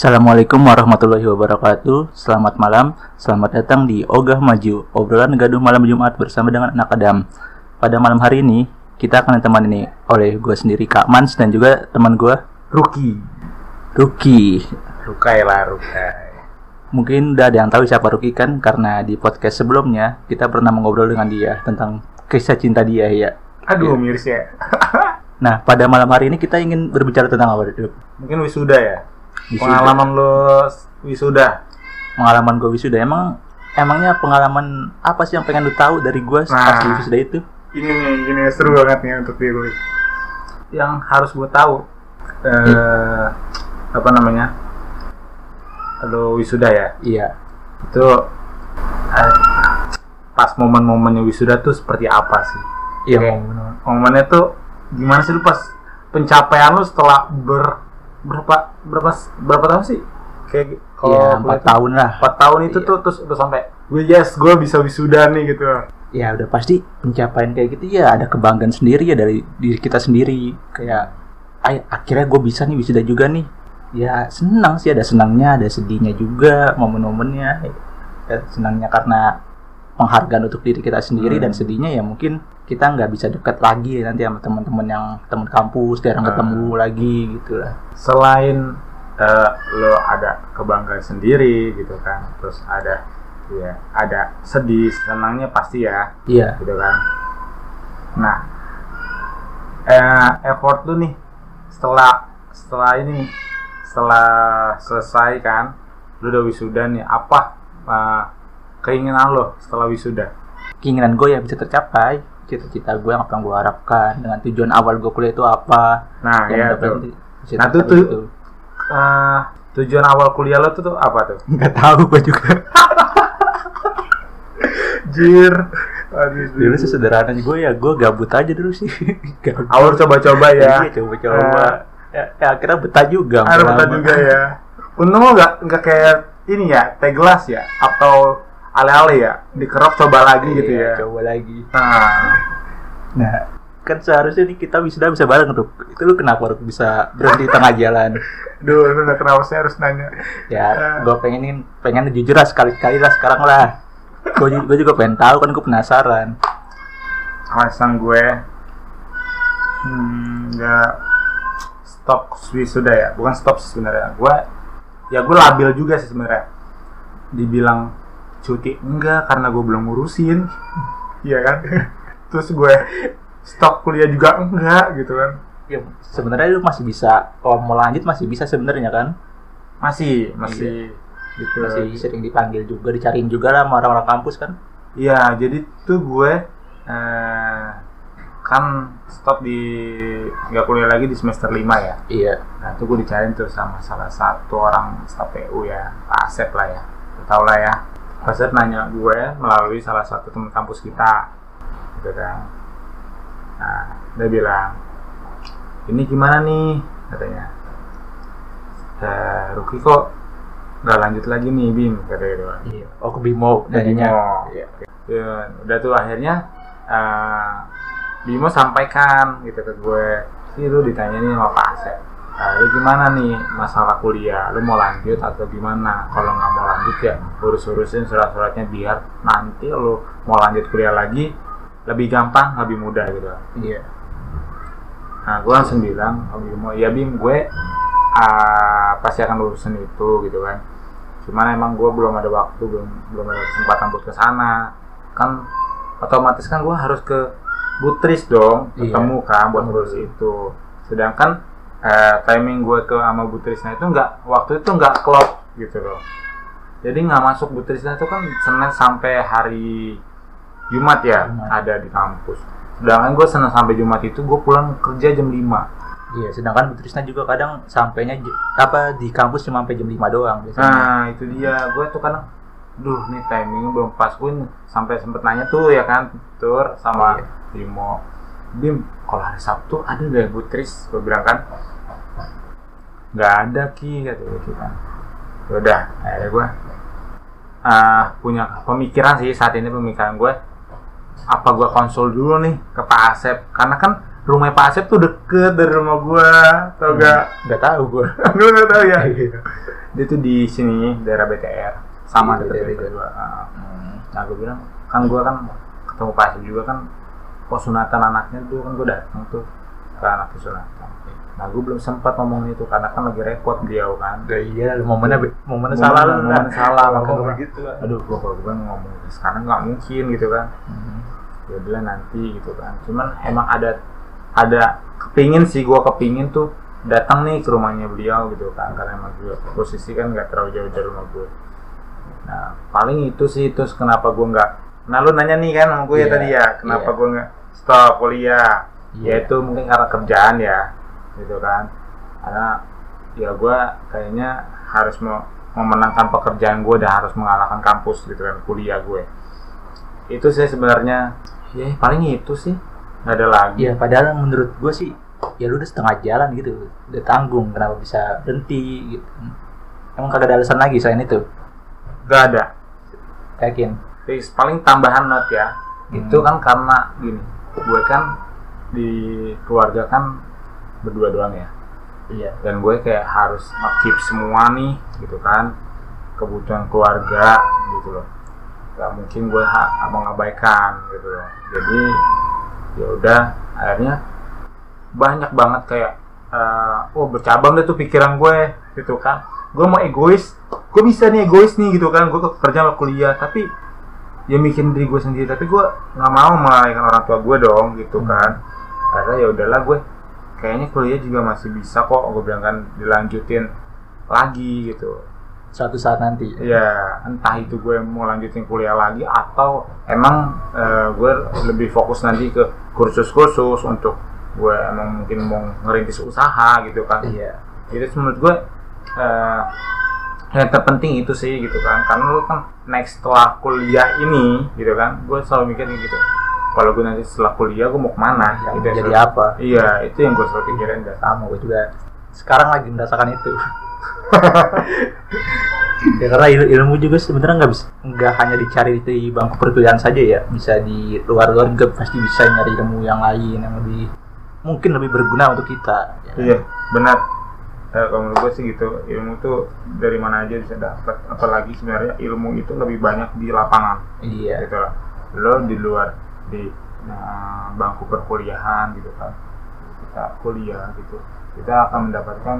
Assalamualaikum warahmatullahi wabarakatuh. Selamat malam, selamat datang di Ogah Maju Obrolan gaduh malam Jumat bersama dengan anak Adam. Pada malam hari ini, kita akan ditemani oleh gue sendiri Kak Mans dan juga teman gue Ruki. Ruki. Rukai lah Rukai. Mungkin udah ada yang tahu siapa Ruki kan? Karena di podcast sebelumnya kita pernah mengobrol dengan dia Tentang kisah cinta dia ya. Aduh Iya. miris ya. Nah pada malam hari ini kita ingin berbicara tentang apa? Mungkin wisuda ya Wisuda. Pengalaman lo wisuda Pengalaman gue wisuda Emang Emangnya pengalaman apa sih yang pengen lu tahu dari gue Nah. pas wisuda itu? Ini nih, gini seru banget nih untuk diri Yang harus gue tahu eh, Apa namanya Lo wisuda ya Iya Itu eh, Pas momen-momennya wisuda tuh seperti apa sih Iya momen-momen. momennya tuh gimana sih lu pas pencapaian lu setelah ber berapa berapa berapa tahun sih kayak kalau boleh empat tahun lah. empat tahun itu Iya. tuh terus udah sampai gue yes gue bisa wisuda nih gitu Ya udah pasti pencapaian kayak gitu ya ada kebanggaan sendiri ya dari diri kita sendiri. Kayak, ay, akhirnya gue bisa nih wisuda juga nih. Ya senang sih ada senangnya, ada sedihnya juga momen-momennya. Ya, senangnya karena penghargaan untuk diri kita sendiri Hmm. dan sedihnya ya mungkin kita nggak bisa dekat lagi nanti sama teman-teman yang teman kampus jarang Hmm. ketemu lagi gitu lah. selain eh, lo ada kebanggaan sendiri gitu kan terus ada ya ada sedih senangnya pasti ya Iya. gitu kan nah eh, effort lu nih setelah setelah ini setelah selesai kan lu udah wisuda nih apa eh, keinginan lo setelah wisuda Keinginan gue ya bisa tercapai. Cita-cita gue yang apa yang gue harapkan dengan tujuan awal gue kuliah itu apa. nah ya tuh Nah, tuh- tuh- itu. Eh, tujuan awal kuliah lo tuh, tuh apa tuh nggak tahu gue juga jir Aduh, dulu sih sederhananya gue ya gue gabut aja dulu sih Gabut. awal coba-coba ya Iya, coba-coba ya, ya, akhirnya betah juga lama. betah juga ya untung lo nggak nggak kayak ini ya teh gelas ya atau ale-ale ya. Dikerok coba lagi gitu Iya, ya. coba lagi. Nah. Nah kan seharusnya nih kita wisuda bisa bareng tuh. Itu lu kenapa Ruk, bisa berhenti di tengah jalan? Duh, lu udah kenapa saya harus nanya? ya gue pengenin pengen jujur lah sekali-sekali lah sekarang lah. Gue juga pengen tahu kan gue penasaran. Alasan gue, hmm, nggak stop wisuda ya, bukan stop sih sebenarnya. Gue, ya gue labil juga sih sebenarnya. Dibilang cuti enggak karena gue belum ngurusin, iya kan? Terus gue stop kuliah juga enggak gitu kan? ya sebenarnya lu masih bisa kalau mau lanjut masih bisa sebenarnya kan Masih, masih gitu. masih sering dipanggil juga dicariin juga lah sama orang-orang kampus kan Iya, jadi tuh gue eh, kan stop di nggak kuliah lagi di semester 5 ya. iya Nah, tuh gue dicariin tuh sama salah satu orang staf PU ya, Pak Asep lah ya. Tau lah ya. Asep nanya gue melalui salah satu teman kampus kita. Gitu kan. Nah, dia bilang, ini gimana nih? Katanya. Eh, Ruki kok nggak lanjut lagi nih, Bim? Katanya gitu. iya oh ke Bimo Bimo. iya Ya, udah tuh akhirnya eh, Bimo sampaikan gitu ke gue sih lu ditanya nih sama Pak Asep "Ah, lu gimana nih masalah kuliah? Lu mau lanjut atau gimana? Kalau nggak mau lanjut ya urus-urusin surat-suratnya biar nanti lu mau lanjut kuliah lagi lebih gampang lebih mudah gitu. Iya. Nah gue langsung bilang oh Bimo ya Bim gue ah, pasti akan urusin itu gitu kan. Cuman emang gue belum ada waktu belum belum ada kesempatan buat ke sana. Kan otomatis kan gue harus ke Butris dong Iya. ketemu kan buat ngurus dulu. itu. Sedangkan eh, timing gue ke sama Butrisnya itu nggak waktu itu nggak klop gitu loh. Jadi nggak masuk Butrisnya itu kan Senin sampai hari Jumat ya Jumat. ada di kampus. Sedangkan gue Senin sampai Jumat itu gue pulang kerja jam 5 iya sedangkan Bu Trisna juga kadang sampainya apa di kampus cuma sampai jam 5 doang biasanya. Nah itu dia, gue tuh kadang, duh nih timingnya belum pas. Gue sampai sempet nanya tuh ya kan, tur sama Iya. Bimo, Bim, kalau hari Sabtu ada gak Butris? Gue bilang kan, nggak ada ki kata gitu kan. Udah, akhirnya gue ah, punya pemikiran sih saat ini pemikiran gue, apa gue konsul dulu nih ke Pak Asep, karena kan rumah Pak Asep tuh deket dari rumah gue, tau gak? nggak tahu gue Lu nggak tahu ya? dia tuh di sini daerah BTR sama Di deket juga Ah. Hmm. nah gue bilang kan gue kan ketemu Pak Hasim juga kan pas sunatan anaknya dulu kan gue datang tuh ke anak sunatan nah gue belum sempat ngomongin itu karena kan lagi repot beliau kan Ya iya, momennya momennya Momen- salah lu. Nah. salah makanya Ngomong gua- begitu. aduh gue kalau gue ngomong sekarang nggak mungkin gitu kan Hmm. ya udah nanti gitu kan cuman emang ada ada kepingin sih gue kepingin tuh datang nih ke rumahnya beliau gitu kan karena emang gue posisi kan nggak terlalu jauh dari rumah gue nah paling itu sih terus kenapa gue nggak nah lu nanya nih kan sama gue ya Iya, tadi ya kenapa iya. gue nggak stop kuliah Iya. ya itu mungkin karena kerjaan ya gitu kan. Karena ya gue kayaknya harus mau memenangkan pekerjaan gue dan harus mengalahkan kampus gitu kan kuliah gue itu sih sebenarnya. Ya paling itu sih. Nggak ada lagi. Iya, padahal menurut gue sih ya lu udah setengah jalan gitu, udah tanggung, kenapa bisa berhenti gitu. Emang kagak ada alasan lagi selain itu, nggak ada. Yakin? Fix, paling tambahan not ya. Hmm. itu kan karena gini gue kan di keluarga kan berdua doang ya? Iya. dan gue kayak harus keep semua nih gitu kan. Kebutuhan keluarga gitu loh. Gak mungkin gue ha- mengabaikan gitu loh. Jadi ya udah akhirnya banyak banget kayak eh oh bercabang deh tuh pikiran gue gitu kan. Gue mau egois gue bisa nih egois nih gitu kan. Gue kerja sama kuliah tapi ya mikirin diri gue sendiri. Tapi gue nggak mau melalaikan orang tua gue dong gitu Hmm. kan karena ya udahlah gue kayaknya kuliah juga masih bisa kok gue bilang kan dilanjutin lagi gitu Suatu saat nanti. ya entah itu gue mau lanjutin kuliah lagi atau emang eh, gue lebih fokus nanti ke kursus-kursus untuk gue emang mungkin mau ngerintis usaha gitu kan Iya. itu menurut gue eh, yang terpenting itu sih gitu kan karena lu kan next setelah kuliah ini gitu kan gue selalu mikir gitu kalau gue nanti setelah kuliah gue mau ke mana Yang gitu yang jadi selalu- apa? iya itu yang gue selalu pikirin dan Sama gue juga sekarang lagi merasakan itu. ya karena il- ilmu juga sebenarnya nggak bisa nggak hanya dicari di bangku perkuliahan saja ya bisa di luar-luar juga pasti bisa nyari ilmu yang lain yang lebih mungkin lebih berguna untuk kita ya. Iya, benar. Eh, kalau menurut gue sih gitu, ilmu tuh dari mana aja bisa dapat. Apalagi sebenarnya ilmu itu lebih banyak di lapangan, iya gitu lah. Lo di luar di nah, bangku perkuliahan gitu kan, kita kuliah gitu, kita akan mendapatkan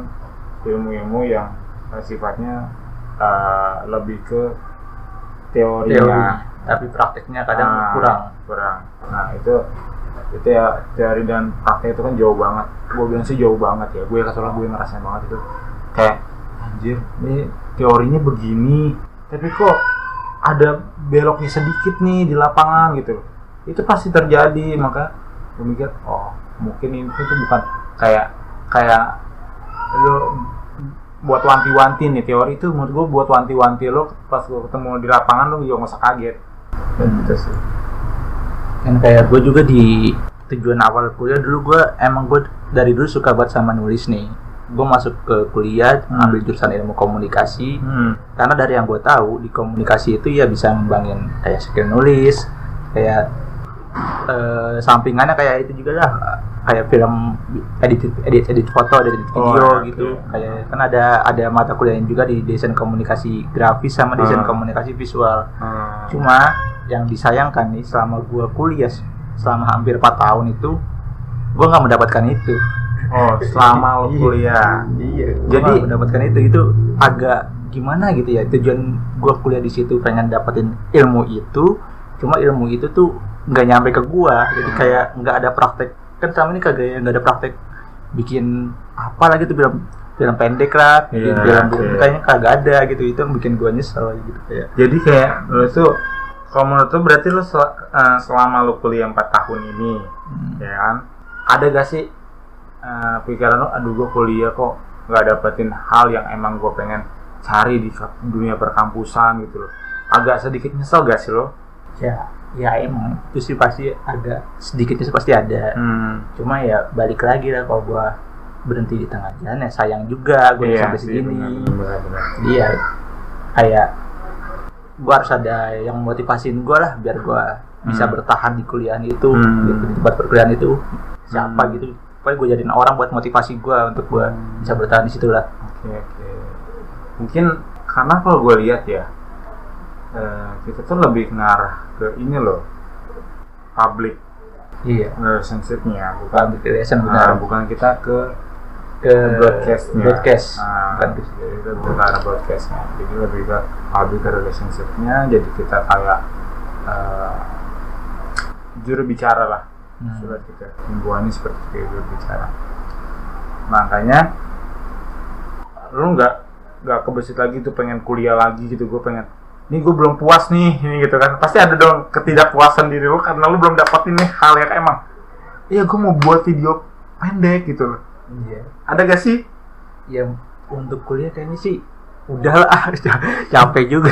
ilmu-ilmu yang sifatnya eh, lebih ke teori teorinya. tapi prakteknya kadang Ah, kurang. kurang. Nah itu itu ya teori dan praktek itu kan jauh banget. Gue bilang sih jauh banget ya. Gue soalnya gue ngerasain banget itu. Kayak anjir ini teorinya begini tapi kok ada beloknya sedikit nih di lapangan gitu itu pasti terjadi maka gue mikir oh mungkin ini tuh bukan kayak kayak lo buat wanti-wanti nih teori itu menurut gue buat wanti-wanti lo pas gue ketemu di lapangan lo juga nggak usah kaget dan gitu sih kan kayak gue juga di tujuan awal kuliah dulu gue emang gue dari dulu suka banget sama nulis nih gue masuk ke kuliah Hmm. ambil jurusan ilmu komunikasi hmm. karena dari yang gue tahu di komunikasi itu ya bisa ngembangin kayak skill nulis kayak eh, sampingannya kayak itu juga lah. Kayak film edit edit edit foto edit video Oh, gitu. kayak kan ada ada mata kuliahnya juga di desain komunikasi grafis sama desain Hmm. komunikasi visual. Hmm. cuma yang disayangkan nih selama gua kuliah selama hampir 4 tahun itu gua nggak mendapatkan itu. Oh selama Iya. kuliah. Iya. Jadi- jadi mendapatkan itu. Itu agak gimana gitu ya tujuan gua kuliah di situ pengen dapetin ilmu itu. Cuma ilmu itu tuh nggak nyampe ke gua. Jadi Hmm. kayak nggak ada praktek. Kan selama ini kagak ya nggak ada praktek bikin apa lagi tuh film film pendek lah bikin Iya, film, iya. kayaknya kagak ada gitu. Itu yang bikin gua nyesel gitu kayak. Jadi kayak lo tuh kalau menurut lo berarti lo sel- eh, selama lo kuliah 4 tahun ini hmm, ya kan? Ada gak sih eh, pikiran lo aduh gue kuliah kok nggak dapetin hal yang emang gue pengen cari di dunia perkampusan gitu loh. Agak sedikit nyesel gak sih lo ya ya emang itu sih pasti ada sedikitnya sih pasti ada hmm. cuma ya balik lagi lah kalau gua berhenti di tengah jalan ya sayang juga gue Iya sampai segini benar, benar, benar. jadi ya kayak gua harus ada yang motivasiin gua lah biar gua bisa Hmm. bertahan di kuliah itu Hmm. gitu, di tempat perkuliahan itu siapa Hmm. gitu pokoknya gue jadiin orang buat motivasi gua untuk gua Hmm. bisa bertahan di situ lah Oke oke. mungkin karena kalau gue lihat ya eh, kita tuh lebih ngarah ke ini loh public iya. relationship-nya bukan public relation Nah, benar. bukan kita ke ke broadcastnya. broadcast. Nah, bukan jadi itu bukan ke arah broadcastnya. Jadi lebih ke public relationship-nya jadi kita kayak eh, juru bicara lah Hmm. surat kita. Himbuannya seperti itu juru bicara. Makanya lu nggak nggak kebesit lagi tuh pengen kuliah lagi gitu. Gue pengen ini gue belum puas nih ini gitu kan. Pasti ada dong ketidakpuasan diri lu karena lu belum dapetin nih hal yang emang iya gue mau buat video pendek gitu loh. Iya. Ada gak sih? Ya untuk kuliah kayaknya sih udah lah capek juga.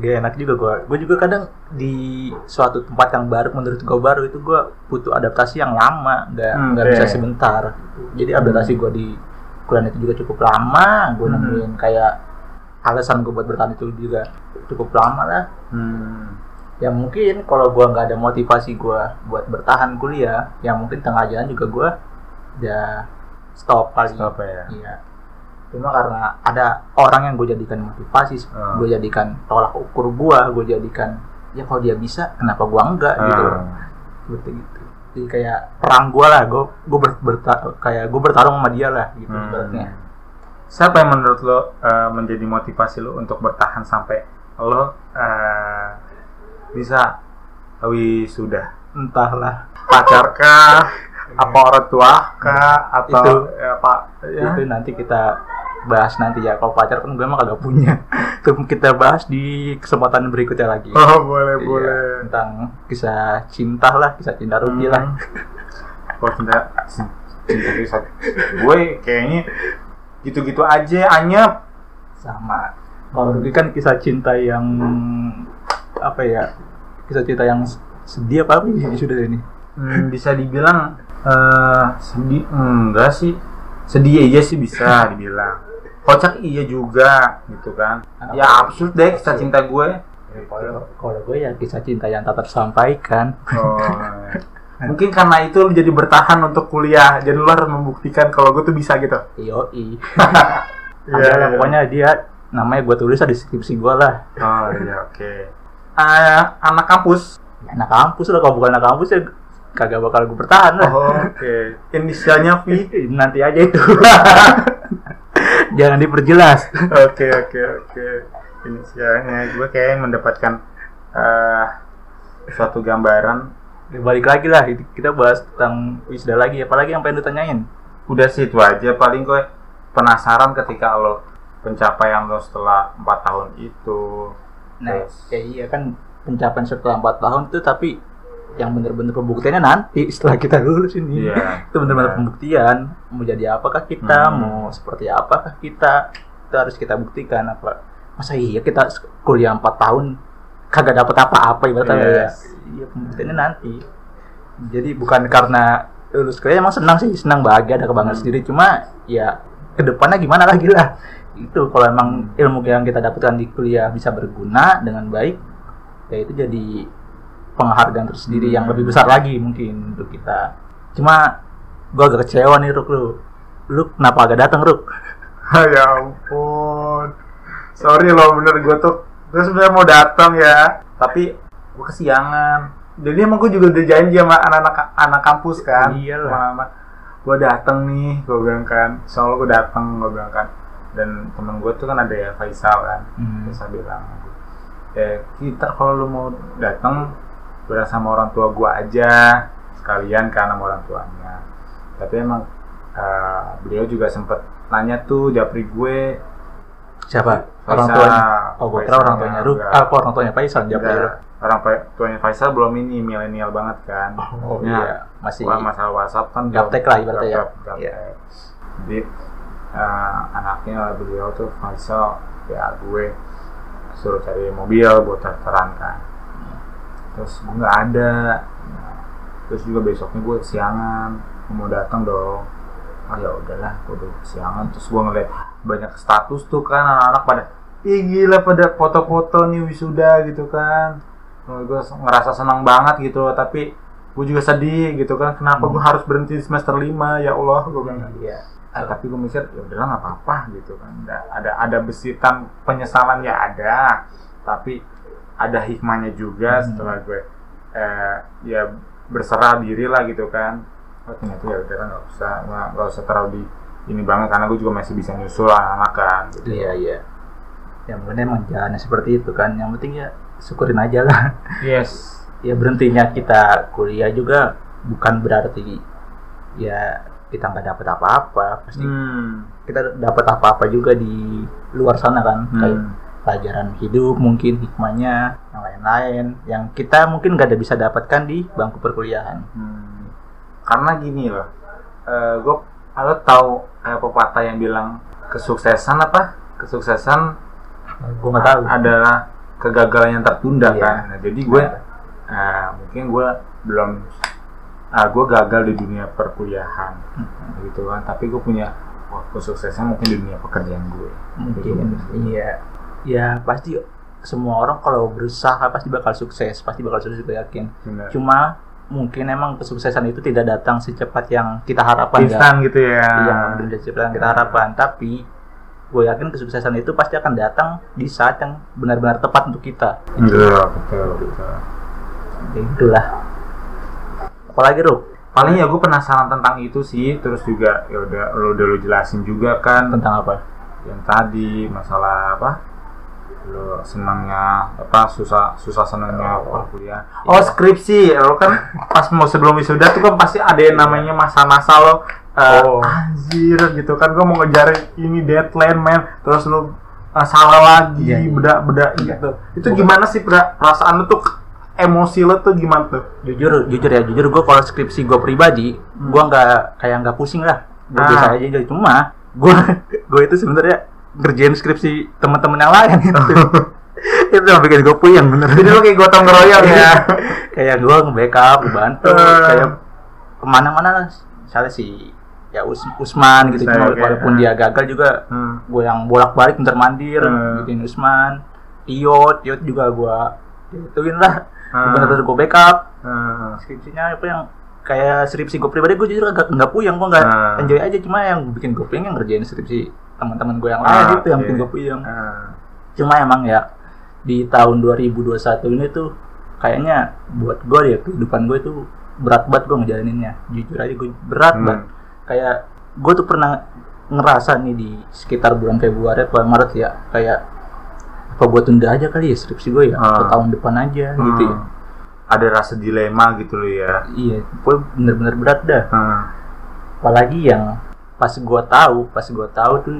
Gak enak juga gua. Gue juga kadang di suatu tempat yang baru menurut gue baru itu gue butuh adaptasi yang lama nggak Hmm, nggak bisa sebentar. Jadi adaptasi gue di kuliah itu juga cukup lama. Gue Hmm. nemuin kayak alasan gue buat bertahan itu juga cukup lama lah hmm. ya mungkin kalau gue nggak ada motivasi gue buat bertahan kuliah ya mungkin tengah jalan juga gue udah stop kali Stop ya? iya cuma karena ada orang yang gue jadikan motivasi Hmm. gue jadikan tolak ukur gue gue jadikan ya kalau dia bisa kenapa gue enggak gitu Hmm. seperti gitu jadi kayak perang gue lah gue gue ber, berta- kayak gue bertarung sama dia lah gitu Hmm. ibaratnya Siapa yang menurut lo eh, menjadi motivasi lo untuk bertahan sampai lo eh, bisa sudah entahlah. Pacar kah? Apa orang tua kah? Atau Itu. ya, apa ya? itu nanti kita bahas nanti ya. Kalau pacar kan gue emang kagak punya. Itu kita bahas di kesempatan berikutnya lagi. Oh boleh Iya, boleh. tentang kisah cinta lah kisah cinta lah. Hmm. Kalau cinta cinta kisah? Gue kayaknya gitu-gitu aja anyep. Sama. Kalau Ruby kan kisah cinta yang apa ya kisah cinta yang sedih apa sih sudah ini? Hmm, bisa dibilang eh sedih enggak sih. Sedih aja sih bisa dibilang. Kocak iya juga gitu kan. Ya absurd deh kisah cinta gue. Kalau kalau gue ya kisah cinta yang tak tersampaikan. Oh. Mungkin karena itu lu jadi bertahan untuk kuliah. Jadi lu harus membuktikan kalau gue tuh bisa gitu. Iya, ada lah iya. pokoknya dia namanya gue tulis di skripsi gue lah. Oh iya oke. Ah, anak kampus. Anak kampus lah kalau bukan anak kampus ya kagak bakal gue bertahan lah. Oh, oke. Inisialnya V? Nanti aja itu. Jangan diperjelas. Oke oke oke. Inisialnya gue kayak mendapatkan eh suatu gambaran. Balik lagi lah kita bahas tentang wisuda lagi apalagi yang pengen ditanyain Udah sih itu aja. Paling gue penasaran ketika lo pencapaian lo setelah empat tahun itu. nah Terus- ya iya kan pencapaian setelah 4 tahun itu tapi yang bener-bener pembuktiannya nanti setelah kita lulus ini Iya. itu bener-bener Iya. pembuktian mau jadi apakah kita Hmm. mau seperti apakah kita itu harus kita buktikan apa masa iya kita kuliah 4 tahun kagak dapat apa-apa ibaratnya. Ya Yes. iya. Pembuktiannya nanti. Jadi bukan karena lulus kuliah emang senang sih senang bahagia ada kebanggaan Hmm. sendiri. Cuma ya ke depannya gimana lagi lah. Itu kalau emang ilmu yang kita dapatkan di kuliah bisa berguna dengan baik ya itu jadi penghargaan tersendiri yang Hmm. lebih besar lagi mungkin untuk kita. Cuma gua agak kecewa nih Ruk lu. Lu kenapa agak datang Ruk? Ya ampun. Sorry loh bener gue tuh gue sebenarnya mau datang ya, tapi gue kesiangan. Jadi emang gue juga udah janji sama anak-anak anak kampus kan. Iyalah. Sama gue datang nih, gue bilang kan. Soalnya gue datang, gue bilang kan. Dan temen gue tuh kan ada ya Faisal kan. Hmm. Faisal bilang, eh kita kalau lu mau datang bilang sama orang tua gue aja sekalian kan sama orang tuanya. Tapi emang eh, beliau juga sempet nanya tuh japri gue siapa orang tuanya oh gua kira orang tuanya enggak. ah, orang tuanya Faisal jawab Ruk orang tuanya Faisal belum ini milenial banget kan oh Ya, iya masih Wah, masalah WhatsApp kan Gaptek lah ibaratnya ya. Iya. Jadi eh, anaknya beliau tuh Faisal ya gue suruh cari mobil buat daftaran kan. Terus gue nggak ada. Nah, terus juga besoknya gue kesiangan gue mau datang dong. Ah ya udahlah, gue udah kesiangan. Terus gue ngeliat banyak status tuh kan anak-anak pada Ih gila pada foto-foto nih wisuda gitu kan. Gue ngerasa senang banget gitu loh tapi gue juga sedih gitu kan kenapa gue harus berhenti semester 5 ya Allah gue bilang iya. Ah, tapi gue mikir ya udahlah nggak apa-apa gitu kan. Ada ada ada besitan penyesalan ya ada tapi ada hikmahnya juga Hmm. setelah gue eh, ya berserah diri lah gitu kan. Oh ternyata ya udah nggak usah nggak usah terlalu di ini banget karena gue juga masih bisa nyusul anak-anak kan gitu. iya iya ya mungkin emang jalannya seperti itu kan yang penting ya syukurin aja lah yes ya berhentinya kita kuliah juga bukan berarti ya kita nggak dapat apa-apa pasti hmm. kita dapat apa-apa juga di luar sana kan kayak Hmm. pelajaran hidup mungkin hikmahnya yang lain-lain yang kita mungkin nggak ada bisa dapatkan di bangku perkuliahan Hmm. karena gini loh gue lo tahu kayak pepatah yang bilang kesuksesan apa? Kesuksesan gue nggak tahu. adalah kegagalan yang tertunda Iya. kan? Nah, jadi gue eh, mungkin gue belum ah gue gagal di dunia perkuliahan Hmm. gitu kan. Tapi gue punya wah kesuksesan mungkin di dunia pekerjaan gue mungkin iya. Ya pasti semua orang kalau berusaha pasti bakal sukses pasti bakal sukses gue yakin. Bener. cuma mungkin emang kesuksesan itu tidak datang secepat yang kita harapkan ya. instan gitu ya. Iya, belum secepat yang kita harapkan. Tapi gue yakin kesuksesan itu pasti akan datang di saat yang benar-benar tepat untuk kita. Betul betul betul. Ya itulah. Apalagi Ruh? Paling ya gue penasaran tentang itu sih terus juga ya udah lo udah lo jelasin juga kan. Tentang apa? Yang tadi masalah apa lo senangnya apa susah susah senangnya kuliah. Oh Iya. skripsi lo kan pas mau sebelum wisuda tuh kan pasti ada yang namanya masa-masa lo eh, Oh. anjir gitu kan. Gue mau ngejar ini deadline man terus lo eh, salah lagi Iya, iya. beda-beda gitu. Itu gimana sih perasaan lo tuh emosi lo tuh gimana tuh? Jujur jujur ya jujur gue kalau skripsi gue pribadi gue nggak kayak nggak pusing lah. Gue Ah. biasa aja cuma gue gue itu sebenarnya ngerjain skripsi teman-teman yang lain itu itu yang bikin gue puyeng bener jadi lo kayak gotong royong ya kayak gue nge-backup bantu Eh. kayak ke mana-mana lah misalnya si ya Us- Usman gitu Saya, cuma oke. walaupun dia gagal juga Hmm. gue yang bolak-balik bentar mandir Hmm. bikin Usman Tiot Tiot juga gue ituin lah Hmm. bener-bener gue backup Hmm. skripsinya apa yang kayak skripsi gue pribadi gue jujur agak nggak puyeng gue nggak Hmm. enjoy aja cuma yang bikin gue yang ngerjain skripsi teman-teman gue yang Ah, lain itu yang oke. bikin gue puyeng Hmm. cuma emang ya di tahun 2021 ini tuh kayaknya buat gue ya kehidupan gue tuh berat banget gue ngejalaninnya jujur aja gue berat Hmm. banget kayak gue tuh pernah ngerasa nih di sekitar bulan Februari atau Maret ya kayak apa gue tunda aja kali ya skripsi gue ya atau Ah. tahun depan aja gitu ya Hmm. ada rasa dilema gitu loh ya iya gue bener-bener berat dah Hmm. apalagi yang pas gua tahu pas gua tahu tuh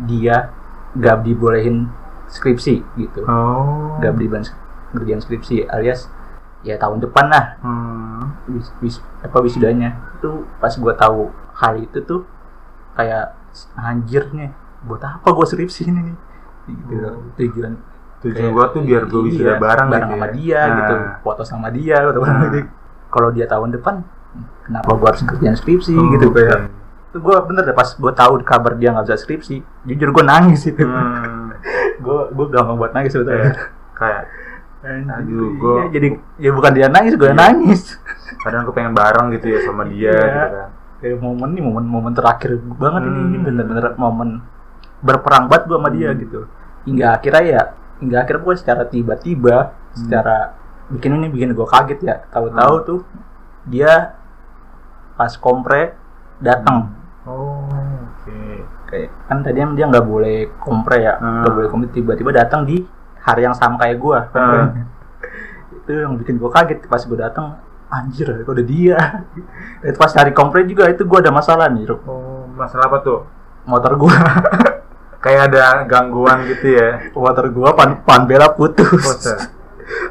dia gak dibolehin skripsi gitu oh gak dibolehin ngerjain skripsi alias ya tahun depan lah Hmm. wis, wis- apa wisudanya itu pas gua tahu hal itu tuh kayak anjir nih buat apa gua skripsi ini gitu Oh. tujuan tujuan gua tuh biar iya, wisuda bareng, bareng gitu sama ya. dia Nah. gitu foto sama dia gitu Nah. gitu. kalau dia tahun depan kenapa gua harus kerjaan skripsi Oh, gitu kayak itu gue bener deh pas gue tahu kabar dia nggak bisa skripsi jujur gue nangis itu Hmm. gue gue gampang buat nangis Kayak- sebetulnya kayak Anjir, Aduh, iya, gua- jadi ya bukan dia nangis gue Iya. nangis kadang aku pengen bareng gitu ya sama dia Iya. gitu kan kayak momen nih momen momen terakhir banget ini ini Hmm. bener-bener momen berperang banget gue sama dia Hmm. gitu hingga akhirnya ya hingga akhirnya gue secara tiba-tiba Hmm. secara bikin ini bikin gue kaget ya tahu-tahu Hmm. tuh dia pas kompre datang oh oke. Kayak kan tadinya dia nggak boleh kompre ya Hmm. nggak boleh kompre tiba-tiba datang di hari yang sama kayak gua. Komprenya. itu yang bikin gua kaget pas gua datang anjir kok ada dia? Itu pas hari kompre juga itu gua ada masalah nih oh masalah apa tuh? Motor gua. Kayak ada gangguan gitu ya? Motor gua pan pan bela putus.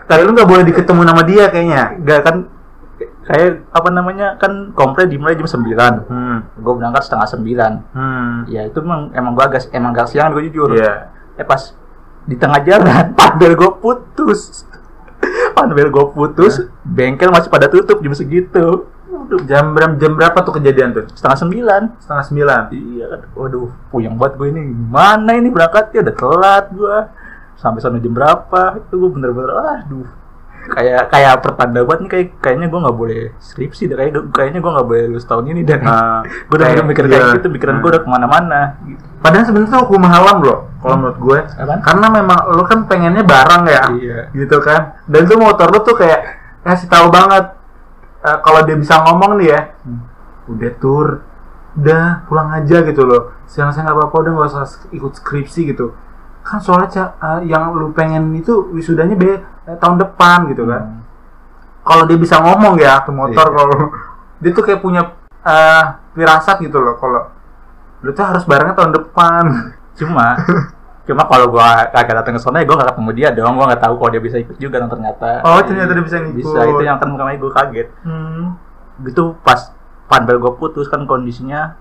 Tadi lu nggak boleh diketemu nama dia kayaknya. Gak kan kayak apa namanya kan kompre dimulai jam 9 Hmm. gua berangkat setengah 9 Hmm. ya itu emang emang gua agak emang gak siang gua jujur. Iya. eh pas di tengah jalan panbel gue putus. Panbel gue putus bengkel masih pada tutup jam segitu. Waduh, Jam berapa jam berapa tuh kejadian tuh? setengah sembilan. Setengah sembilan. iya kan. Waduh puyeng banget gue ini. Gimana ini berangkatnya? Udah telat gue sampai sana jam berapa? Itu gue bener-bener aduh kayak kayak pertanda banget nih kayak kayaknya gue nggak boleh skripsi deh kayak kayaknya gue nggak boleh lulus tahun ini dan Nah, gue udah kayak- mikir iya. kayak gitu pikiran gue udah ke mana-mana gitu. Padahal sebenarnya tuh hukum halam loh, kalau menurut gue. Apaan? Karena memang lu kan pengennya barang ya, Iya. gitu kan. Dan tuh motor lu tuh kayak ngasih tahu banget eh, kalau dia bisa ngomong nih ya, Hmm. udah tur, udah pulang aja gitu loh. Siang saya nggak apa-apa, udah nggak usah ikut skripsi gitu. Kan soalnya Ca, eh, yang lu pengen itu wisudanya be eh, tahun depan gitu kan. Hmm. Kalau dia bisa ngomong ya tuh motor Iya. kalau dia tuh kayak punya eh firasat gitu loh kalau lu tuh harus barangnya tahun depan. cuma cuma kalau gua kagak datang ke sana ya gua gak ketemu dia dong gua nggak tahu kalau dia bisa ikut juga dan ternyata Oh, ternyata dia bisa ngikut. bisa itu yang kan makanya gua kaget Hmm. gitu pas panbel gua putus kan kondisinya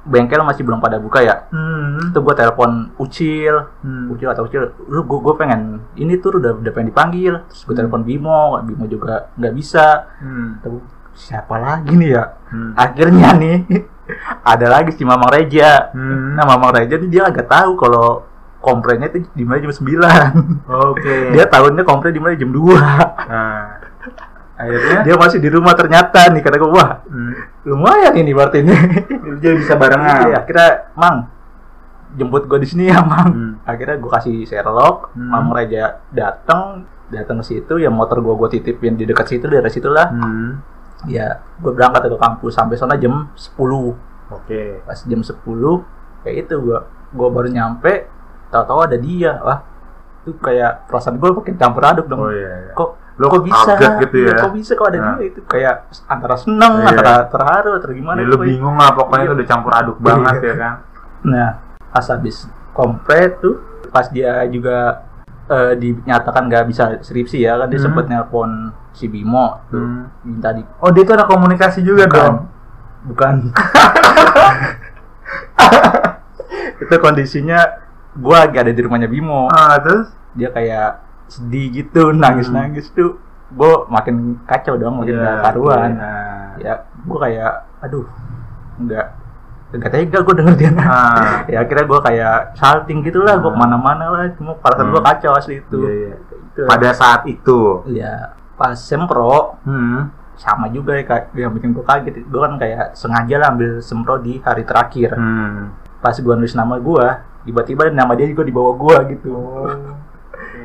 bengkel masih belum pada buka ya Hmm. itu gua telepon ucil Hmm. ucil atau ucil lu gua, gua pengen ini tuh udah udah pengen dipanggil terus gua telepon Bimo Bimo juga nggak bisa Hmm. Tapi, siapa lagi nih ya Hmm. akhirnya nih ada lagi si Mamang Reja Hmm. Nah, Mamang Reja nih dia agak tahu kalau komplainnya itu dimulai jam 9. Oke. dia tahunnya komplain dimulai jam 2. Nah. Akhirnya dia masih di rumah ternyata nih kata gue, wah, Hmm. lumayan ini berarti ini. Dia bisa barengan. Iya, akhirnya, Mang, jemput gue di sini ya, Mang. Hmm. Akhirnya gue kasih Sherlock, Hmm. Mamang Reja datang, datang ke situ, ya motor gue gue titipin di dekat situ, dari situlah. Hmm. Ya, gue berangkat ke kampus sampai sana jam 10. Oke. pas jam 10 kayak itu gua gua baru nyampe tahu-tahu ada dia wah itu kayak perasaan gua makin campur aduk dong Oh iya. iya. kok Lo kok bisa gitu ya. Kok bisa kok ada Nah. dia itu kayak antara seneng Iya. antara terharu atau gimana Ya, gua- bingung lah pokoknya Iya. itu udah campur aduk banget Iya. ya kan. nah pas habis kompret tuh pas dia juga eh, dinyatakan nggak bisa skripsi ya kan dia Hmm. sempet nelpon si Bimo tuh Hmm. minta di Oh, dia tuh ada komunikasi juga Bukan. dong. bukan itu kondisinya gua lagi ada di rumahnya Bimo Ah, terus dia kayak sedih gitu nangis nangis tuh gue makin kacau dong makin gak karuan iya. ya gue kayak aduh nggak nggak tega gue denger dia Ah. ya akhirnya gue kayak salting gitu lah gue ke mana-mana lah cuma perasaan Hmm. gue kacau asli itu Iya, iya. itu Pada saat itu. ya pas sempro Hmm. sama juga ya kak yang bikin gue kaget gue kan kayak sengaja lah ambil sempro di hari terakhir Hmm. pas gue nulis nama gue tiba-tiba nama dia juga di bawah gue gitu Gue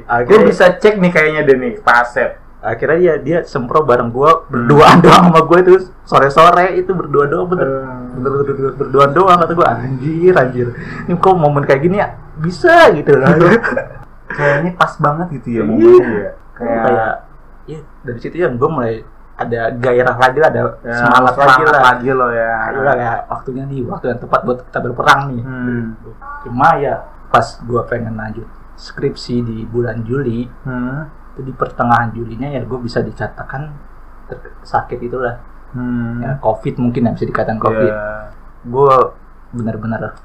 akhirnya bisa cek nih kayaknya deh nih, Pak Asep. akhirnya dia dia sempro bareng gua berduaan doang sama gue itu sore sore itu berdua doang bener Hmm. bener, bener, bener berduaan doang kata gue anjir anjir ini kok momen kayak gini ya bisa gitu loh Kayaknya pas banget gitu ya Iya. momennya ya. kayak kayak ya dari situ ya gue mulai ada gairah lagi lah ada Ya, semangat, lagi lah lagi lo ya. Lah ya waktunya nih waktu yang tepat buat kita berperang nih Hmm. cuma ya pas gua pengen lanjut skripsi di bulan Juli Hmm. itu di pertengahan Julinya ya gue bisa dikatakan ter- sakit itulah Hmm. ya covid mungkin ya bisa dikatakan covid Ya. gue bener-bener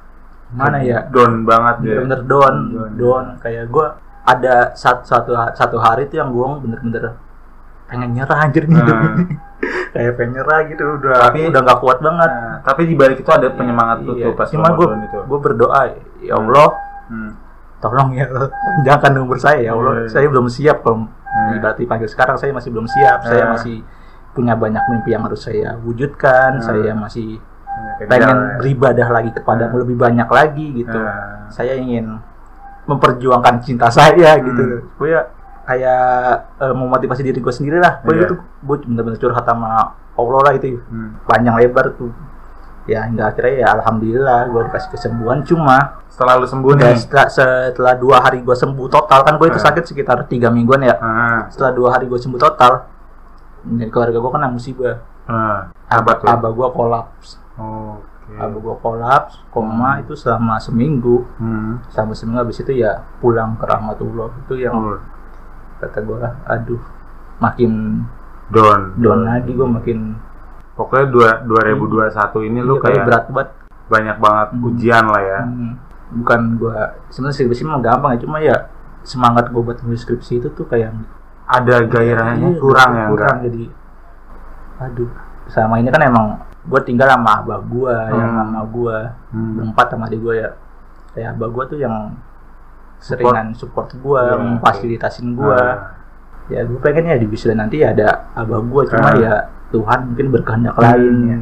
mana ya Down banget ya. bener-bener down Down, down kayak gue ada satu satu satu hari itu yang gue bener-bener pengen nyerah anjir nih hidup Hmm. kayak pengen nyerah gitu udah Tapi- udah nggak kuat banget Nah, tapi di balik itu ada penyemangat tuh Iya, tuh pas cuma lo gue gue berdoa ya Allah Hmm. Tolong ya panjangkan umur saya ya Allah Iya. saya belum siap kalau Hmm. berarti panggil sekarang saya masih belum siap saya Hmm. masih punya banyak mimpi yang harus saya wujudkan Hmm. saya masih Kejar, pengen ya. beribadah lagi kepada Hmm. lebih banyak lagi gitu Nah. saya ingin memperjuangkan cinta saya Hmm. gitu gue ya kayak eh, memotivasi diri gue sendiri lah gue Iya. itu gue bener-bener curhat sama Allah lah itu Hmm. panjang lebar tuh ya hingga akhirnya ya alhamdulillah gue dikasih kesembuhan cuma Setelah lu sembuh ya, nih. setelah, setelah dua hari gue sembuh total kan gue itu Hmm. sakit sekitar tiga mingguan ya Ah. setelah dua hari gue sembuh total dan keluarga gue kena musibah Ah. abah abah gue kolaps Oke. abah gue kolaps koma Hmm. itu selama seminggu Hmm. selama seminggu habis itu ya pulang ke rahmatullah itu yang Oh, kata gue aduh makin down. down lagi gue makin Pokoknya dua, 2021 ini lu iya, kayak berat banget banyak banget Hmm. ujian lah ya. Hmm, bukan gue sebenarnya skripsi mah gampang ya cuma ya semangat gue buat nulis skripsi itu tuh kayak Ada gairahnya Iya, kurang ya kurang enggak? jadi aduh sama ini kan emang gue tinggal sama abah gue yang Hmm. sama gue Hmm. berempat sama adik gue ya kayak abah gue tuh yang seringan support gue Iya, memfasilitasin gue Ah. ya gue pengen ya di wisuda nanti ada abah gue cuma Ah. ya Tuhan mungkin berkehendak lain ya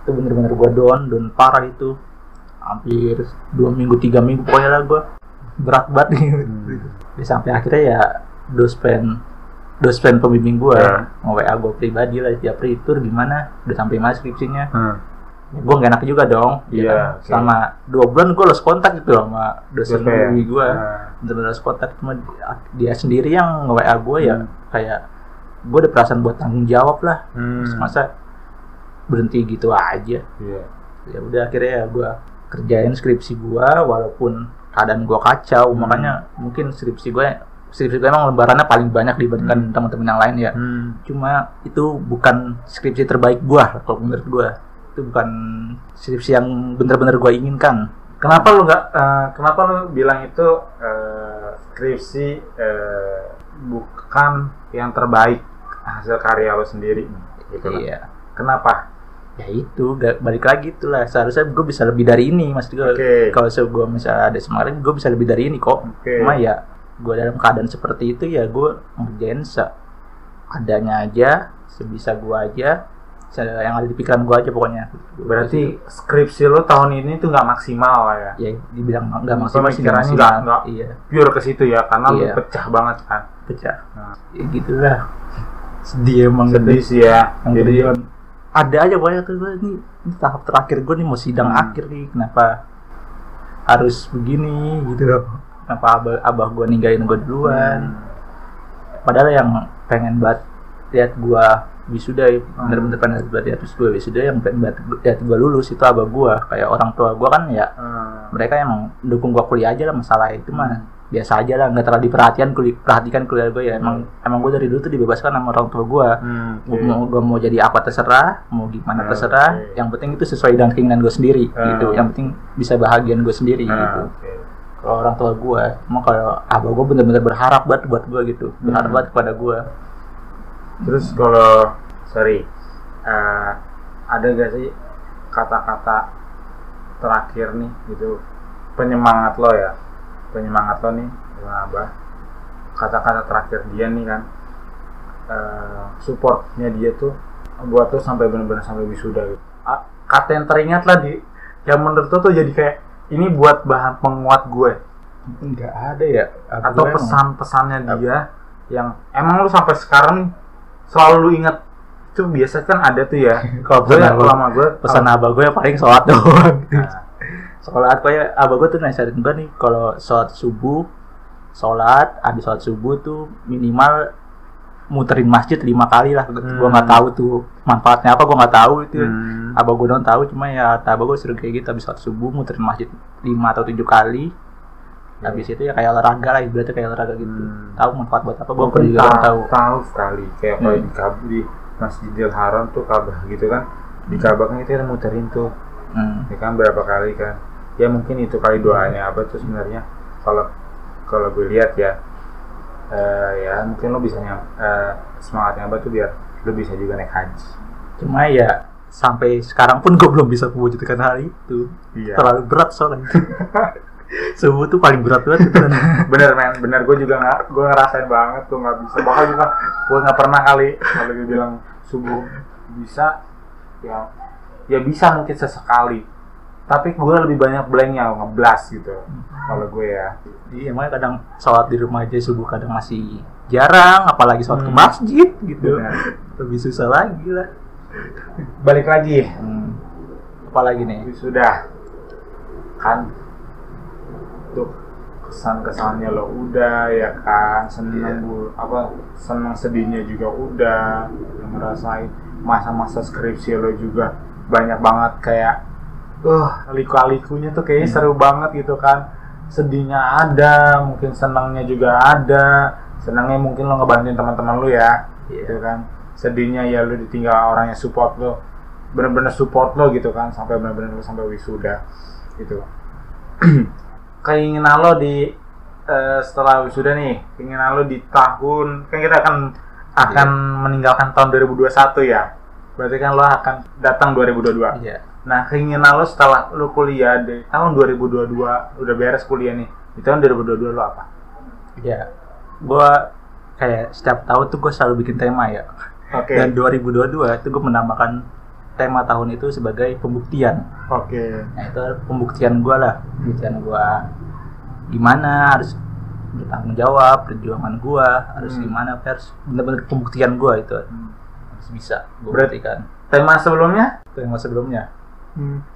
itu bener-bener gue down down parah itu hampir dua minggu tiga minggu pokoknya lah gue berat banget gitu Hmm. Ya, sampai akhirnya ya dospen dospen pembimbing gue Ya. mau WA gue pribadi lah tiap tur gimana udah sampai mana skripsinya Hmm. ya, gue gak enak juga dong ya Iya, kan? selama dua bulan gue lost kontak gitu sama dosen pembimbing gue Nah. bener-bener lost kontak cuma dia sendiri yang WA gue ya Hmm. kayak gue ada perasaan buat tanggung jawab lah Hmm. masa berhenti gitu aja Iya. ya udah akhirnya ya gue kerjain skripsi gue walaupun keadaan gue kacau Hmm. makanya mungkin skripsi gue skripsi gue emang lembarannya paling banyak dibandingkan teman-teman yang lain ya Hmm. cuma itu bukan skripsi terbaik gue kalau menurut gue itu bukan skripsi yang bener-bener gue inginkan Kenapa lu nggak? eh, kenapa lu bilang itu eh, skripsi eh, bukan yang terbaik hasil karya lo sendiri? Gitu iya Kenapa? ya itu gak, balik lagi itulah seharusnya gue bisa lebih dari ini mas gue Oke. kalau se gue misalnya ada semangat gue bisa lebih dari ini kok Oke. cuma ya gue dalam keadaan seperti itu ya gue ngerjain seadanya aja sebisa gue aja yang ada di pikiran gue aja pokoknya Berarti skripsi lo tahun ini tuh nggak maksimal lah ya? ya dibilang nggak maksimal sih Pemikirannya nggak nggak- iya Pure ke situ ya, karena Iya. lu pecah banget kan. pecah Nah. ya gitulah sedih emang Sedih sih ya. Yang Jadi kedua, ada aja banyak tuh gue ini, ini tahap terakhir gue nih mau sidang Hmm. akhir nih kenapa harus begini gitu loh kenapa abah, abah gue ninggalin gue duluan Hmm. padahal yang pengen banget lihat gue wisuda ya, Hmm. bener-bener pengen lihat gue wisuda yang pengen banget lihat gue lulus itu abah gue kayak orang tua gue kan ya Hmm. mereka emang dukung gue kuliah aja lah masalah itu mah biasa aja lah nggak terlalu diperhatikan perhatikan kuliah gue ya emang emang gue dari dulu tuh dibebaskan sama orang tua gue Hmm, oke. mau gue mau jadi apa terserah mau gimana Ah, terserah oke. yang penting itu sesuai dengan keinginan gue sendiri Ah. gitu yang penting bisa bahagian gue sendiri Nah, gitu oke. kalau orang tua gue emang kalau abah gue bener-bener berharap banget buat gue gitu berharap Hmm. banget kepada gue Terus kalau sorry, eh, ada gak sih kata-kata terakhir nih gitu penyemangat lo ya, penyemangat lo nih dengan abah. Kata-kata terakhir dia nih kan, eh, supportnya dia tuh buat lo sampai benar-benar sampai wisuda gitu. Kata yang teringat lah di, yang menurut tuh jadi kayak ini buat bahan penguat gue. Nggak ada ya atau pesan-pesannya dia yang emang lu sampai sekarang selalu lu ingat. Itu biasa kan ada tuh ya. Kalau gue ya lama gue pesan abah gue paling sholat doang. Nah, sholat kayak abah gue tuh nasihatin gue nih kalau sholat subuh sholat habis sholat subuh tuh minimal muterin masjid lima kali lah. Gue Hmm. nggak tahu tuh manfaatnya apa gue nggak tahu itu. Hmm, abah gue doang tahu cuma ya abah gue suruh kayak gitu habis sholat subuh muterin masjid lima atau tujuh kali. Habis itu ya kayak olahraga lah ibaratnya kayak olahraga gitu. Hmm. tahu manfaat buat apa? Gue juga tahu. tahu. Tahu sekali kayak kalau Hmm. di di Masjidil Haram tuh Ka'bah gitu kan di Ka'bah kan itu kan muterin tuh. Hmm. ya kan berapa kali kan ya mungkin itu kali doanya apa tuh sebenarnya. Kalau kalau gue lihat ya eh, ya mungkin lo bisa nyam, eh, semangatnya apa tuh biar lo bisa juga naik haji. Cuma ya sampai sekarang pun gue belum bisa mewujudkan hal itu. Iya. Terlalu berat soalnya. Subuh tuh paling berat banget itu kan bener men. Bener gue juga nggak gue ngerasain banget tuh nggak bisa. Bahkan juga gue nggak pernah kali kalau gue bilang subuh bisa ya ya bisa mungkin sesekali tapi gue lebih banyak blanknya ngeblas gitu kalau gue ya Iya, makanya kadang sholat di rumah aja subuh kadang masih jarang, apalagi sholat ke Hmm. masjid gitu. Benar. Lebih susah lagi lah. balik lagi Hmm. Apalagi nih? sudah kan tuh kesan kesannya lo udah ya kan seneng bu apa seneng sedihnya juga udah ngerasain masa-masa skripsi lo juga banyak banget kayak uh liku-likunya tuh kayaknya seru banget gitu kan. Sedihnya ada mungkin senangnya juga ada. Senangnya mungkin lo ngebantuin teman-teman lo ya Iya. gitu kan. Sedihnya ya lu ditinggal orang yang support lo bener-bener support lo gitu kan sampai bener-bener lo sampai wisuda gitu. Keinginan lo di eh, setelah wisuda nih keinginan lo di tahun kan kita akan akan meninggalkan tahun 2021 ya. Berarti kan lo akan datang 2022 Iya. Nah keinginan lo setelah lo kuliah di tahun 2022 udah beres kuliah nih di tahun 2022 lo apa Iya. Gua kayak setiap tahun tuh gue selalu bikin tema ya Oke. dan 2022 itu gue menambahkan tema tahun itu sebagai pembuktian Oke. nah itu pembuktian gue lah pembuktian gue gimana harus bertanggung jawab perjuangan gue harus Hmm. gimana harus bener-bener pembuktian gue itu harus bisa gue buktikan Tema sebelumnya? tema sebelumnya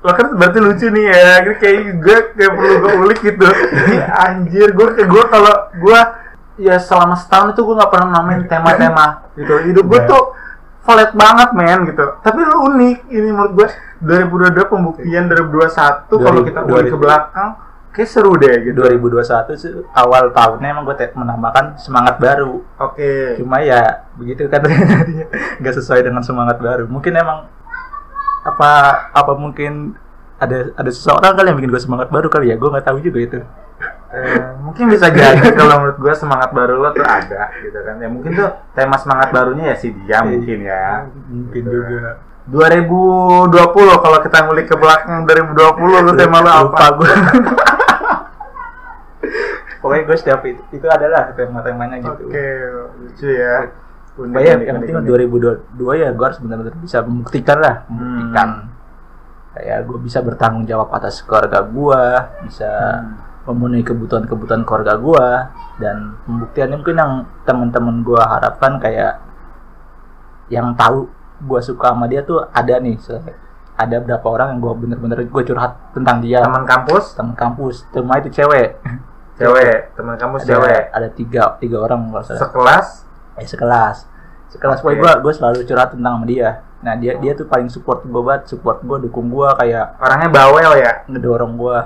Lo kan berarti lucu nih ya, kayak gue kayak perlu gue ulik gitu. Anjir, gue kayak gue kalau gue ya selama setahun itu gue nggak pernah namain tema-tema gitu. Hidup gue Iya. tuh flat banget men gitu. Tapi lu unik ini menurut gue 2022 pembuktian 2021 kalau kita ulik ke 2000. belakang kayak seru deh gitu. 2021 sih awal tahunnya emang gue menambahkan semangat baru Oke. cuma ya begitu kan jadinya nggak sesuai dengan semangat baru mungkin emang apa apa mungkin ada ada seseorang kali yang bikin gue semangat baru kali ya? Gue nggak tahu juga itu. Eh, mungkin bisa jadi kalau menurut gue semangat baru lo tuh ada gitu kan. Ya mungkin tuh tema semangat barunya ya si dia mungkin ya. Mungkin Gitu. juga. 2020 kalau kita ngulik ke belakang 2020 lu tema lu apa? gue pokoknya gue setiap itu itu adalah tema-temanya gitu. Oke, lucu ya. Unik, unik, yang penting unik. 2022 ya gue harus benar-benar bisa membuktikan lah membuktikan. Kayak gue bisa bertanggung jawab atas keluarga gue bisa Hmm. memenuhi kebutuhan-kebutuhan keluarga gue dan pembuktiannya mungkin yang teman-teman gue harapkan kayak yang tahu gue suka sama dia tuh ada nih ada berapa orang yang gue bener-bener gue curhat tentang dia. Teman kampus, teman kampus cuma itu cewek. Cewek, teman kampus ada, cewek. ada tiga tiga orang kalau salah. Sekelas, eh sekelas sekelas Oke. boy gue gue selalu curhat tentang sama dia nah dia dia tuh paling support gue banget support gue dukung gue kayak orangnya bawel ya, ngedorong gue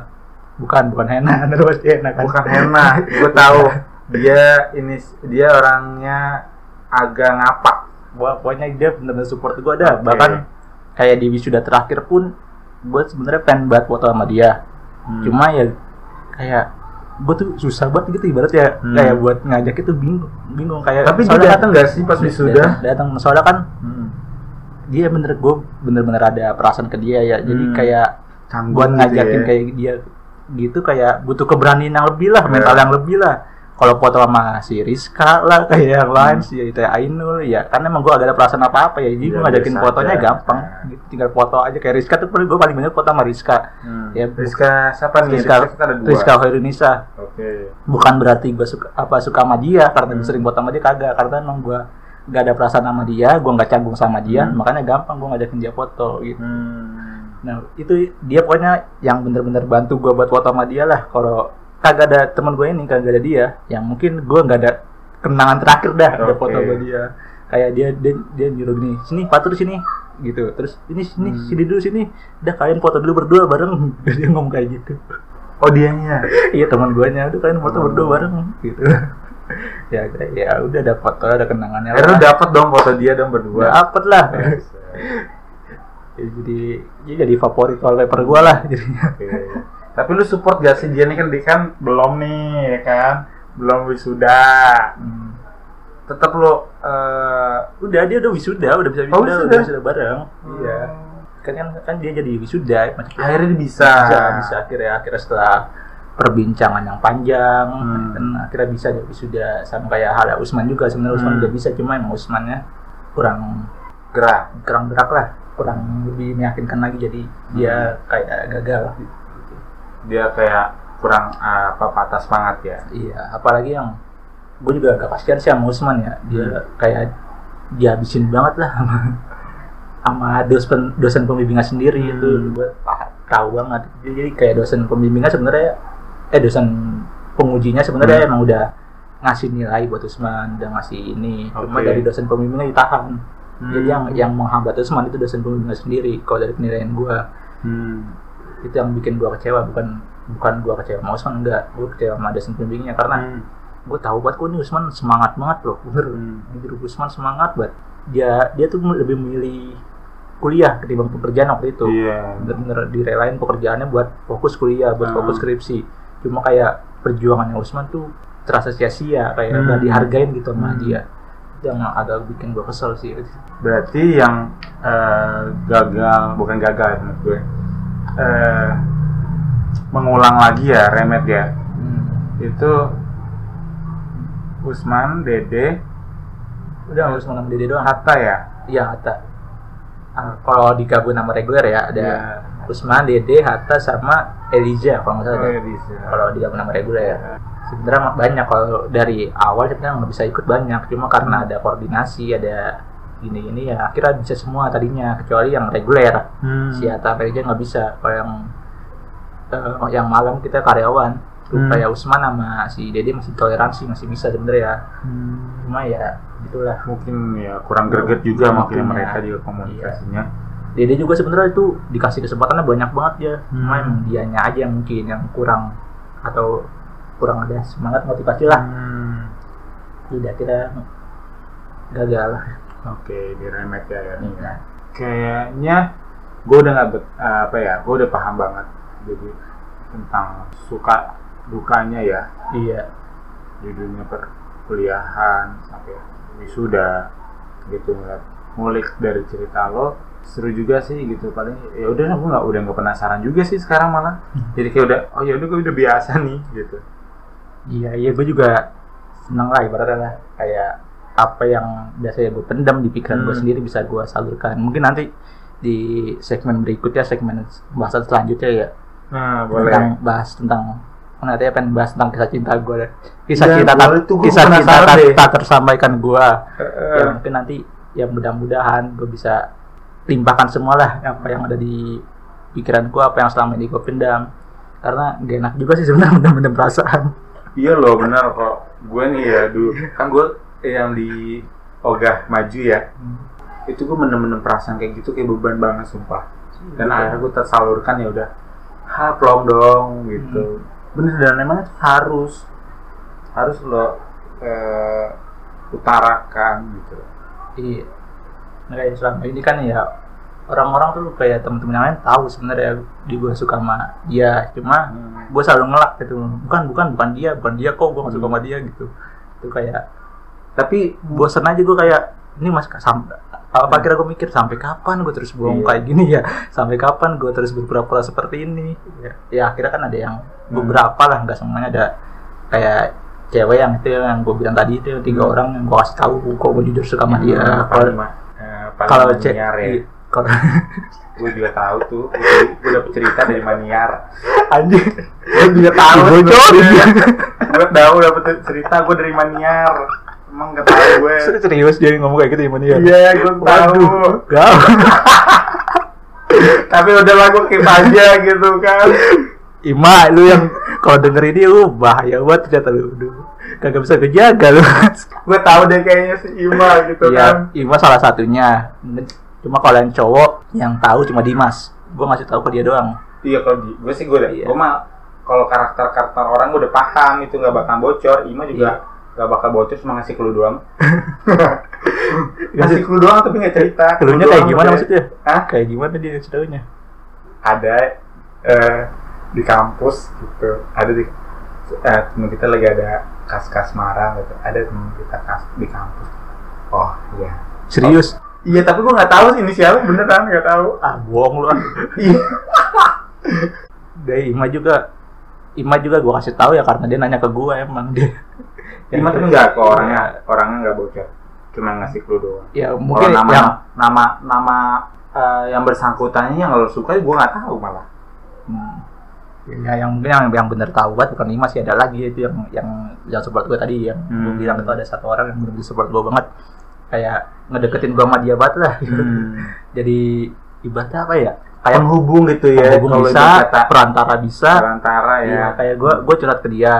bukan bukan Hena terus Hena kan bukan Hena. Gue tahu dia ini dia orangnya agak ngapak. Pokoknya dia bener-bener support gue ada Oke. bahkan kayak di wisuda terakhir pun gue sebenarnya pengen banget foto sama dia Hmm. cuma ya kayak gue tuh susah banget gitu ibarat ya Hmm. kayak buat ngajak itu bingung bingung kayak Tapi dia datang nggak sih pas wisuda? datang soalnya kan Hmm. dia bener gue bener-bener ada perasaan ke dia ya jadi Hmm. kayak Canggung buat gitu ngajakin ya. kayak dia gitu kayak butuh keberanian yang lebih lah Iya. mental yang lebih lah kalau foto sama si Rizka lah kayak yang lain Hmm. si itu Ainul ya karena emang gue agak ada perasaan apa apa ya jadi Iya, gue ngajakin fotonya aja. gampang gitu, tinggal foto aja kayak Rizka tuh gue paling banyak foto sama Rizka Hmm. Ya, Rizka siapa nih? Rizka Rizka, ada dua. Rizka Hoirunisa Oke. bukan berarti gue suka apa suka sama dia karena gue Hmm. sering foto sama dia kagak karena emang gue gak ada perasaan sama dia gue nggak canggung sama dia Hmm. makanya gampang gue ngajakin dia foto gitu Hmm. Nah itu dia pokoknya yang bener-bener bantu gue buat foto sama dia lah. Kalau kagak ada teman gue ini kagak ada dia, yang mungkin gue nggak ada kenangan terakhir dah ada Oke. foto gue dia. Kayak dia dia dia nyuruh gini, sini patur sini gitu. Terus ini sini Hmm. sini dulu sini. Udah kalian foto dulu berdua bareng. dia ngomong kayak gitu. Oh dianya. iya teman gue nya udah kalian foto Hmm. berdua bareng gitu. ya ya udah ada foto ada kenangannya. Akhirnya lu lah. dapet dong foto dia dong berdua. Dapet lah. Ya, jadi dia jadi favorit wallpaper gue lah jadinya. Tapi lu support gak sih dia nih kan dia kan belum nih ya kan belum wisuda. Hmm. Tetap lu eh Udah dia udah wisuda, udah bisa wisuda, Oh, wisuda? udah wisuda bareng. Iya. Kan kan, kan dia jadi wisuda, maksudnya akhirnya dia bisa. bisa, bisa akhirnya akhirnya setelah perbincangan yang panjang, Hmm. kan akhirnya bisa dia wisuda sama kayak hal Usman juga sebenarnya Usman Hmm. juga bisa cuma emang Usmannya kurang gerak. kurang gerak lah, kurang lebih meyakinkan lagi jadi dia Hmm. kayak gagal. Dia kayak kurang eh, apa patah semangat ya. Iya, apalagi yang gue juga agak kasihan sih sama Usman ya. Dia Hmm. kayak dihabisin banget lah sama sama dosen dosen pembimbingnya sendiri Hmm. itu gue tahu banget. Jadi, kayak dosen pembimbingnya sebenarnya eh dosen pengujinya sebenarnya Hmm. emang udah ngasih nilai buat Usman, udah ngasih ini. Cuma Oke. dari dosen pembimbingnya ditahan. Jadi yang Hmm. yang menghambat Usman itu dosen pembimbingnya sendiri. Kalau dari penilaian gue Hmm. Itu yang bikin gue kecewa bukan bukan gue kecewa sama Usman enggak, gue kecewa sama dosen pembimbingnya karena Hmm. gue tahu banget kok ini Usman semangat banget loh bener Hmm. jujur Usman semangat banget dia dia tuh lebih memilih kuliah ketimbang pekerjaan waktu itu Iya. bener-bener direlain pekerjaannya buat fokus kuliah buat Hmm. fokus skripsi cuma kayak perjuangannya Usman tuh terasa sia-sia kayak Hmm. nggak dihargain gitu sama Hmm. dia yang agak bikin gue kesel sih Berarti yang eh, gagal bukan gagal ya menurut gue. Eh, mengulang lagi ya remet ya. Hmm. Itu Usman, Dede, udah Usman sama Dede doang Hatta ya. iya Hatta Ah, kalau digabung nama reguler ya ada Iya. Usman Dede Hatta sama Elijah kalau nggak salah Oh, ada. ya kalau digabung nama reguler sebenarnya mah banyak kalau dari awal sebenarnya nggak bisa ikut banyak cuma karena ada koordinasi ada gini gini ya akhirnya bisa semua tadinya kecuali yang reguler Hmm. si sama Elijah nggak bisa kalau yang eh, yang malam kita karyawan Hmm. kayak Usman sama si Dede masih toleransi masih bisa sebenarnya Hmm. cuma ya itulah Mungkin ya kurang greget juga Iya, mungkin mereka juga komunikasinya. Dede juga sebenarnya itu dikasih kesempatannya banyak banget ya cuma Hmm. emang dianya aja yang mungkin yang kurang atau kurang ada semangat motivasi lah Hmm. tidak kira gagal Oke, diremet ya ya. Iya. Kayaknya gue udah nggak bet- apa ya, gue udah paham banget jadi tentang suka dukanya ya. Iya. Di dunia perkuliahan sampai wisuda gitu ngeliat ngulik dari cerita lo seru juga sih gitu. Paling ya udah gue nggak udah nggak penasaran juga sih sekarang malah. Jadi kayak udah oh ya udah gue udah biasa nih gitu. Iya iya gue juga senang lah ibaratnya lah. Kayak apa yang biasanya gue pendam di pikiran gue Hmm. sendiri bisa gue salurkan. Mungkin nanti di segmen berikutnya segmen bahasan selanjutnya ya nah tentang bahas tentang nanti pengen bahas tentang kisah cinta gue kisah Ya, cinta tak, boleh kisah cinta tak, tak tersampaikan gue Eh, ya mungkin nanti ya mudah-mudahan gue bisa limpahkan semua lah apa yang ada di pikiran gue apa yang selama ini gue pendam. Karena gak enak juga sih sebenarnya mendem-mendem perasaan. Iya loh benar kok. Gue nih ya dulu kan gue yang di ogah maju ya. Itu gue bener-bener perasaan kayak gitu kayak beban banget sumpah. Dan akhirnya gue tersalurkan ya udah. Ha plong dong gitu. Bener dan emang itu harus harus lo eh, utarakan gitu. iya nah, kayak selama ini kan ya orang-orang tuh kayak temen-temen yang lain tahu sebenarnya di gue suka sama dia cuma gue selalu ngelak gitu bukan bukan bukan dia bukan dia kok gue gak suka sama dia gitu itu kayak tapi bosan aja gue kayak ini mas sampai apa kira gue mikir sampai kapan gue terus bohong Iya. kayak gini ya sampai kapan gue terus berpura-pura seperti ini ya, ya akhirnya kan ada yang beberapa lah nggak semuanya ada kayak cewek yang itu yang gue bilang tadi itu tiga Hmm. orang yang gue kasih tahu kok gue jujur suka sama dia kalau eh, kalau cek ya. kalau Gue juga tahu tuh. Gue dapet cerita dari maniar. anjing Gue juga tahu. Gue tahu dapet cerita gue dari maniar. Emang gak tahu gue. serius dia ngomong kayak gitu gimana ya Iya, gue tahu. Gak. Tapi udahlah gue keep aja gitu kan. Ima, lu yang kalau denger ini lu bahaya banget ternyata lu. Aduh, kagak bisa kejaga lu. gue tahu deh kayaknya si Ima gitu kan. Iya, Ima salah satunya. Cuma kalau yang cowok yang tahu cuma Dimas. Gua ngasih tahu ke dia doang. Iya kalau di gue sih gue udah. Iya. Gue mah kalau karakter karakter orang gue udah paham itu nggak bakal bocor. Ima juga nggak bakal bocor cuma ngasih clue doang. ngasih clue doang tapi nggak cerita. Clue kayak doang gimana maksudnya? Hah? Kayak gimana dia ceritanya? ada eh, di kampus gitu ada di eh, temen kita lagi ada kas kasmaran gitu ada temen kita kas di kampus oh iya Serius? iya tapi gua nggak tahu sih inisialnya beneran nggak tahu Ah, bohong lu. ah. iya Dari Ima juga Ima juga gua kasih tahu ya karena dia nanya ke gua emang dia. Ima tapi nggak kok orangnya orangnya nggak bocor cuma ngasih clue doang Ya Kalau mungkin nama yang nama nama eh, yang bersangkutannya yang lo suka gua nggak tahu malah Hmm. Ya, yang mungkin yang yang bener tahu banget bukan Ima sih ada lagi itu yang yang yang support gue tadi yang gue Hmm. bilang itu ada satu orang yang bener support gue banget kayak ngedeketin gue sama dia banget lah Hmm. jadi ibaratnya apa ya kayak penghubung gitu ya penghubung bisa kata perantara bisa perantara ya Iya, kayak gue gue curhat ke dia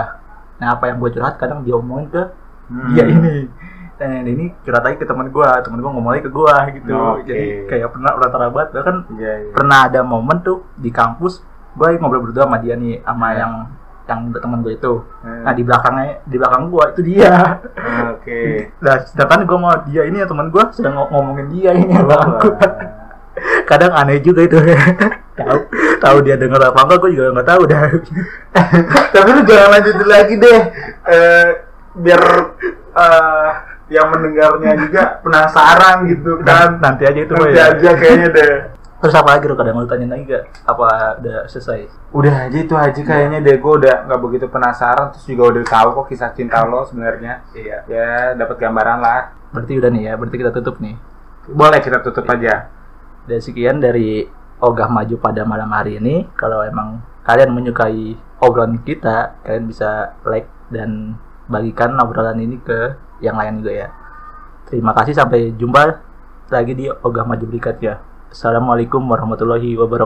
nah apa yang gue curhat kadang dia omongin ke Hmm. dia ini dan ini curhat lagi ke teman gue teman gue ngomong lagi ke gue gitu Oke. jadi kayak pernah perantara banget bahkan Iya, iya. pernah ada momen tuh di kampus gue ngobrol berdua sama dia nih sama Hmm. yang yang teman gue itu Hmm. nah di belakangnya di belakang gue itu dia Oke. nah sedangkan gue mau dia ini ya teman gue sedang ngom- ngomongin dia ini ya bang kadang aneh juga itu tahu tahu dia dengar apa enggak gue juga nggak tahu dah Tapi lu jangan lanjutin lagi deh. Eh, biar eh, yang mendengarnya juga penasaran gitu kan. nanti aja itu Nanti ya. aja kayaknya deh. terus apa lagi lo kadang lu tanyain lagi gak apa udah selesai Udah aja itu aja kayaknya deh gue udah nggak begitu penasaran terus juga udah tahu kok kisah cinta lo sebenarnya. iya Ya dapat gambaran lah. berarti udah nih ya berarti kita tutup nih Boleh kita tutup aja. Dan sekian dari ogah maju pada malam hari ini. Kalau emang kalian menyukai obrolan kita kalian bisa like dan bagikan obrolan ini ke yang lain juga ya. Terima kasih sampai jumpa lagi di ogah maju berikutnya. Assalamualaikum warahmatullahi wabarakatuh